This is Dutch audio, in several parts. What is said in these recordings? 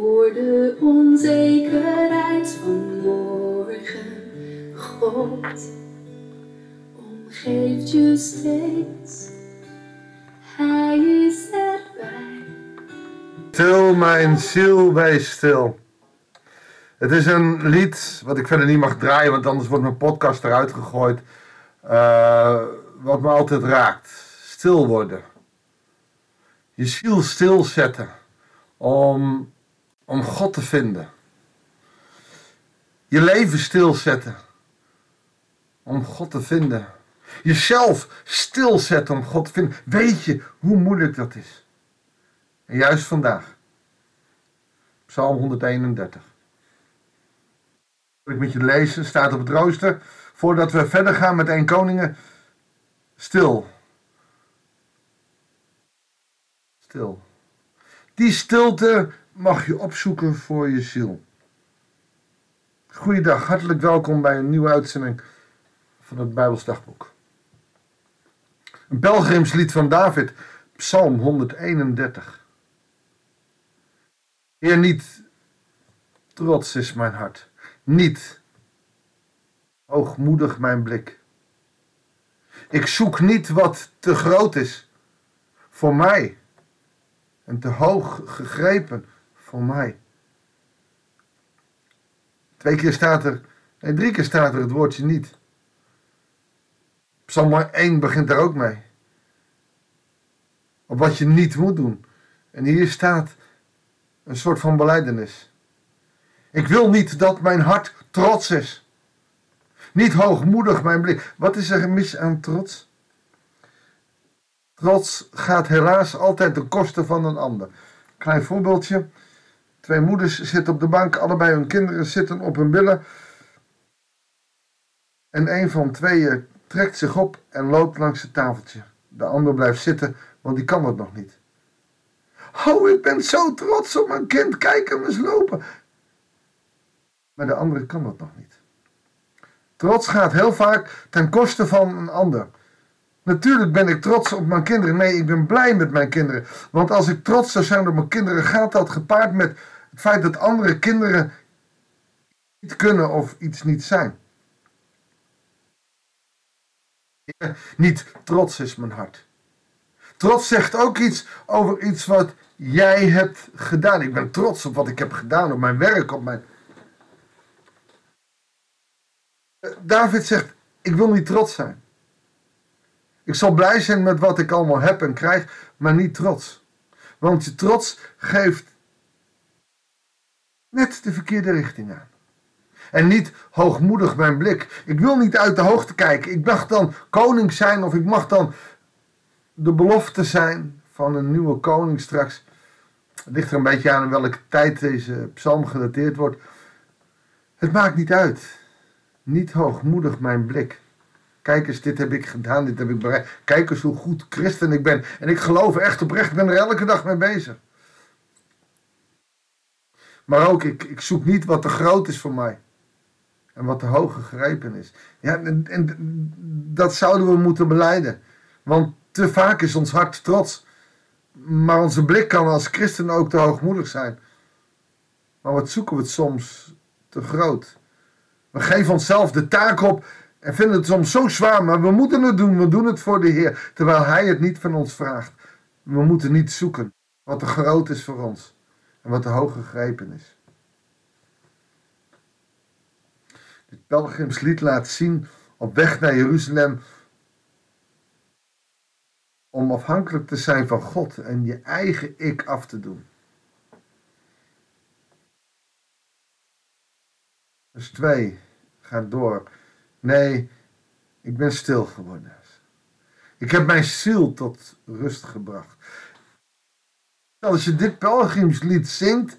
voor de onzekerheid van morgen. God omgeeft je steeds. Hij is erbij. Stil, mijn ziel, wees stil. Het is een lied wat ik verder niet mag draaien, want anders wordt mijn podcast eruit gegooid. Eh, wat me altijd raakt. Stil worden. Je ziel stilzetten om, om God te vinden. Je leven stilzetten om God te vinden. Jezelf stilzetten om God te vinden. Weet je hoe moeilijk dat is? En juist vandaag. Psalm 131. Wil ik met je lezen, staat op het rooster. Voordat we verder gaan met 1 Koningen. Stil. Stil. Die stilte mag je opzoeken voor je ziel. Goeiedag, hartelijk welkom bij een nieuwe uitzending van het Bijbels Dagboek. Een pelgrimslied van David, Psalm 131. Heer, niet trots is mijn hart, niet hoogmoedig mijn blik. Ik zoek niet wat te groot is voor mij en te hoog gegrepen voor mij. Twee keer staat er, nee, drie keer staat er het woordje niet. Psalm 1 begint daar ook mee. Op wat je niet moet doen. En hier staat een soort van beleidenis. Ik wil niet dat mijn hart trots is. Niet hoogmoedig mijn blik. Wat is er mis aan trots? Trots gaat helaas altijd ten koste van een ander. Klein voorbeeldje. Twee moeders zitten op de bank, allebei hun kinderen zitten op hun billen. En een van tweeën trekt zich op en loopt langs het tafeltje. De ander blijft zitten, want die kan het nog niet. Oh, ik ben zo trots op mijn kind, kijk hem eens lopen. Maar de andere kan dat nog niet. Trots gaat heel vaak ten koste van een ander. Natuurlijk ben ik trots op mijn kinderen. Nee, ik ben blij met mijn kinderen. Want als ik trots zou zijn op mijn kinderen, gaat dat gepaard met het feit dat andere kinderen niet kunnen of iets niet zijn. Niet trots is mijn hart. Trots zegt ook iets over iets wat jij hebt gedaan. Ik ben trots op wat ik heb gedaan, op mijn werk, op mijn. David zegt: Ik wil niet trots zijn. Ik zal blij zijn met wat ik allemaal heb en krijg, maar niet trots. Want je trots geeft net de verkeerde richting aan. En niet hoogmoedig mijn blik. Ik wil niet uit de hoogte kijken. Ik mag dan koning zijn of ik mag dan de belofte zijn van een nieuwe koning straks. Het ligt er een beetje aan in welke tijd deze psalm gedateerd wordt. Het maakt niet uit. Niet hoogmoedig mijn blik. Kijk eens, dit heb ik gedaan, dit heb ik bereikt. Kijk eens hoe goed christen ik ben. En ik geloof echt oprecht, ik ben er elke dag mee bezig. Maar ook, ik, ik zoek niet wat te groot is voor mij. En wat te hoog gegrepen is. Ja, en, dat zouden we moeten beleiden. Want te vaak is ons hart trots. Maar onze blik kan als christen ook te hoogmoedig zijn. Maar wat zoeken we soms te groot? We geven onszelf de taak op en vinden het soms zo zwaar, maar we moeten het doen. We doen het voor de Heer, terwijl Hij het niet van ons vraagt. We moeten niet zoeken wat te groot is voor ons en wat hoog gegrepen is. Dit pelgrimslied laat zien op weg naar Jeruzalem om afhankelijk te zijn van God en je eigen ik af te doen. Vers 2 gaat door. Nee, ik ben stil geworden. Ik heb mijn ziel tot rust gebracht. Als je dit pelgrimslied zingt,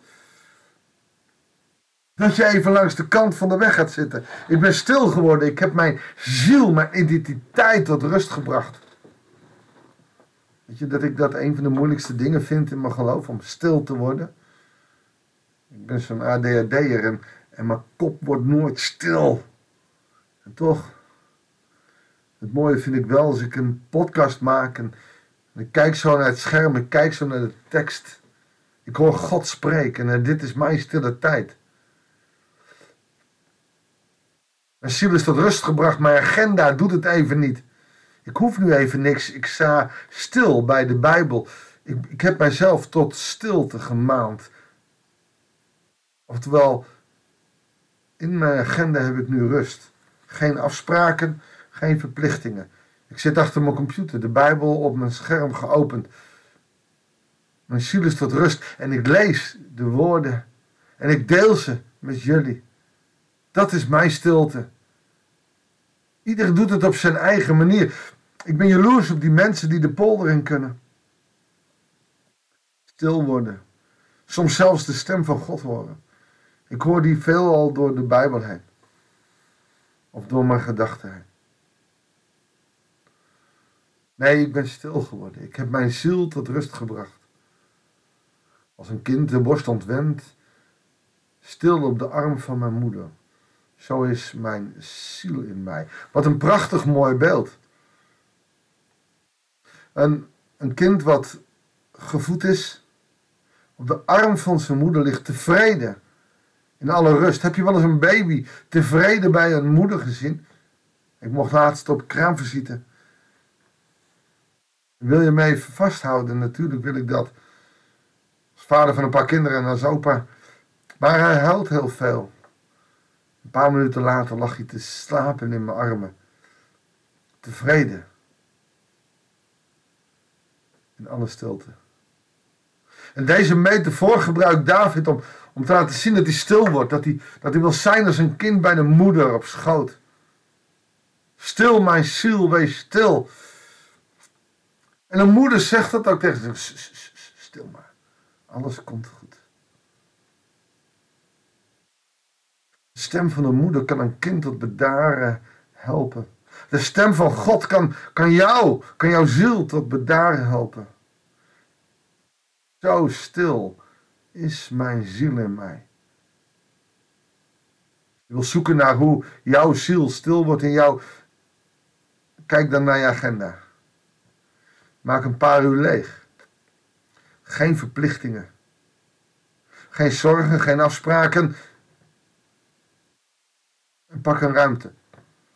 dat je even langs de kant van de weg gaat zitten. Ik ben stil geworden. Ik heb mijn ziel, mijn identiteit tot rust gebracht. Weet je dat ik dat een van de moeilijkste dingen vind in mijn geloof, om stil te worden? Ik ben zo'n ADHD'er en, en mijn kop wordt nooit stil. En toch, Het mooie vind ik wel als ik een podcast maak en, ik kijk zo naar het scherm, ik kijk zo naar de tekst. Ik hoor God spreken en dit is mijn stille tijd. Mijn ziel is tot rust gebracht, mijn agenda doet het even niet. Ik hoef nu even niks. Ik sta stil bij de Bijbel. Ik, ik heb mijzelf tot stilte gemaand. Oftewel, in mijn agenda heb ik nu rust. Geen afspraken, geen verplichtingen. Ik zit achter mijn computer, de Bijbel op mijn scherm geopend. Mijn ziel is tot rust en ik lees de woorden en ik deel ze met jullie. Dat is mijn stilte. Iedereen doet het op zijn eigen manier. Ik ben jaloers op die mensen die de polder in kunnen. Stil worden. Soms zelfs de stem van God horen. Ik hoor die veelal door de Bijbel heen. Of door mijn gedachten heen. Nee, ik ben stil geworden. Ik heb mijn ziel tot rust gebracht. Als een kind de borst ontwendt, stil op de arm van mijn moeder. Zo is mijn ziel in mij. Wat een prachtig mooi beeld. Een, een kind wat gevoed is, op de arm van zijn moeder ligt tevreden. In alle rust. Heb je wel eens een baby tevreden bij een moeder gezien? Ik mocht laatst op kraamvisite. Wil je me even vasthouden? Natuurlijk wil ik dat. Als vader van een paar kinderen en als opa. Maar hij huilt heel veel. Een paar minuten later lag hij te slapen in mijn armen. Tevreden. In alle stilte. En deze metafoor gebruikt David om, om te laten zien dat hij stil wordt. Dat hij, dat hij wil zijn als een kind bij de moeder op schoot. Stil, mijn ziel, wees stil. En een moeder zegt dat ook tegen zich. Stil maar. Alles komt goed. De stem van een moeder kan een kind tot bedaren helpen. De stem van God kan, kan jou, kan jouw ziel tot bedaren helpen. Zo stil is mijn ziel in mij. Je wil zoeken naar hoe jouw ziel stil wordt in jou. Kijk dan naar je agenda. Maak een paar uur leeg. Geen verplichtingen. Geen zorgen, geen afspraken. En pak een ruimte.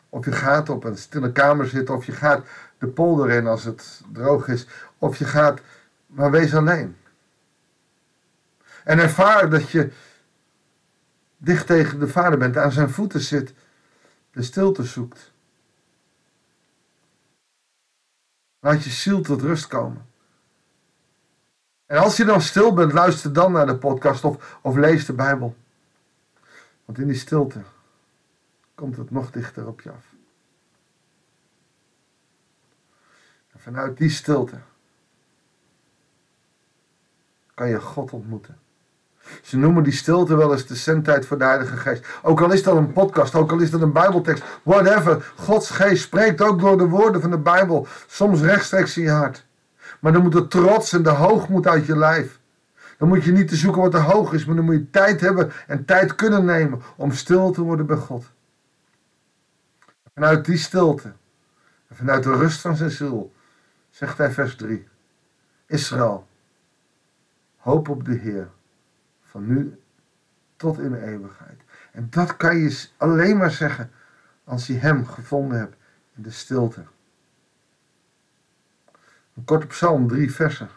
Of je gaat op een stille kamer zitten, of je gaat de polder in als het droog is, of je gaat, maar wees alleen. En ervaar dat je dicht tegen de vader bent, aan zijn voeten zit, de stilte zoekt. Laat je ziel tot rust komen. En als je dan stil bent, luister dan naar de podcast of, of lees de Bijbel. Want in die stilte komt het nog dichter op je af. En vanuit die stilte kan je God ontmoeten. Ze noemen die stilte wel eens de zendtijd voor de Heilige Geest. Ook al is dat een podcast, ook al is dat een Bijbeltekst, whatever. Gods Geest spreekt ook door de woorden van de Bijbel, soms rechtstreeks in je hart. Maar dan moet de trots en de hoogmoed uit je lijf. Dan moet je niet te zoeken wat er hoog is, maar dan moet je tijd hebben en tijd kunnen nemen om stil te worden bij God. Vanuit die stilte en vanuit de rust van zijn ziel, zegt hij vers 3. Israël, hoop op de Heer van nu tot in de eeuwigheid. En dat kan je alleen maar zeggen als je Hem gevonden hebt in de stilte. Een korte psalm, drie versen.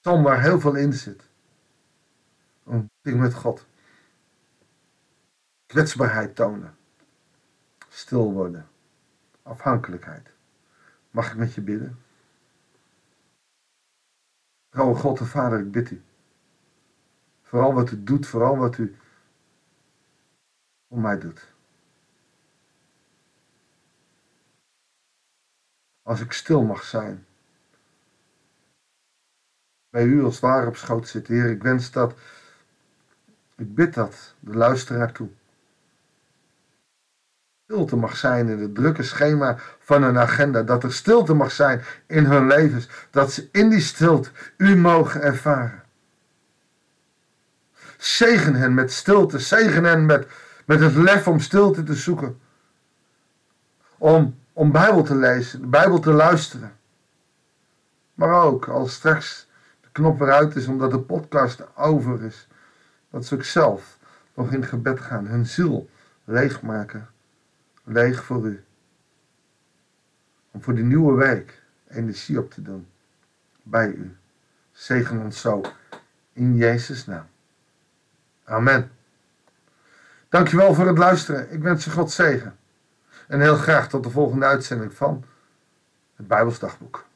Psalm waar heel veel in zit. Een met God. Kwetsbaarheid tonen. Stil worden. Afhankelijkheid. Mag ik met je bidden? Trouwe God de Vader, ik bid u. Vooral wat u doet, vooral wat u voor mij doet. Als ik stil mag zijn. Bij u als ware op schoot zit, Heer, ik wens dat, ik bid dat, de luisteraar toe. Stilte mag zijn in het drukke schema van een agenda. Dat er stilte mag zijn in hun levens. Dat ze in die stilte u mogen ervaren. Zegen hen met stilte. Zegen hen met, met het lef om stilte te zoeken. om, om Bijbel te lezen, de Bijbel te luisteren. Maar ook als straks de knop weer uit is omdat de podcast over is, dat ze ook zelf nog in gebed gaan, hun ziel leegmaken, leeg voor u. Om voor die nieuwe week energie op te doen bij u. Zegen ons zo in Jezus' naam. Amen. Dankjewel voor het luisteren. Ik wens je God zegen. En heel graag tot de volgende uitzending van het Bijbelsdagboek.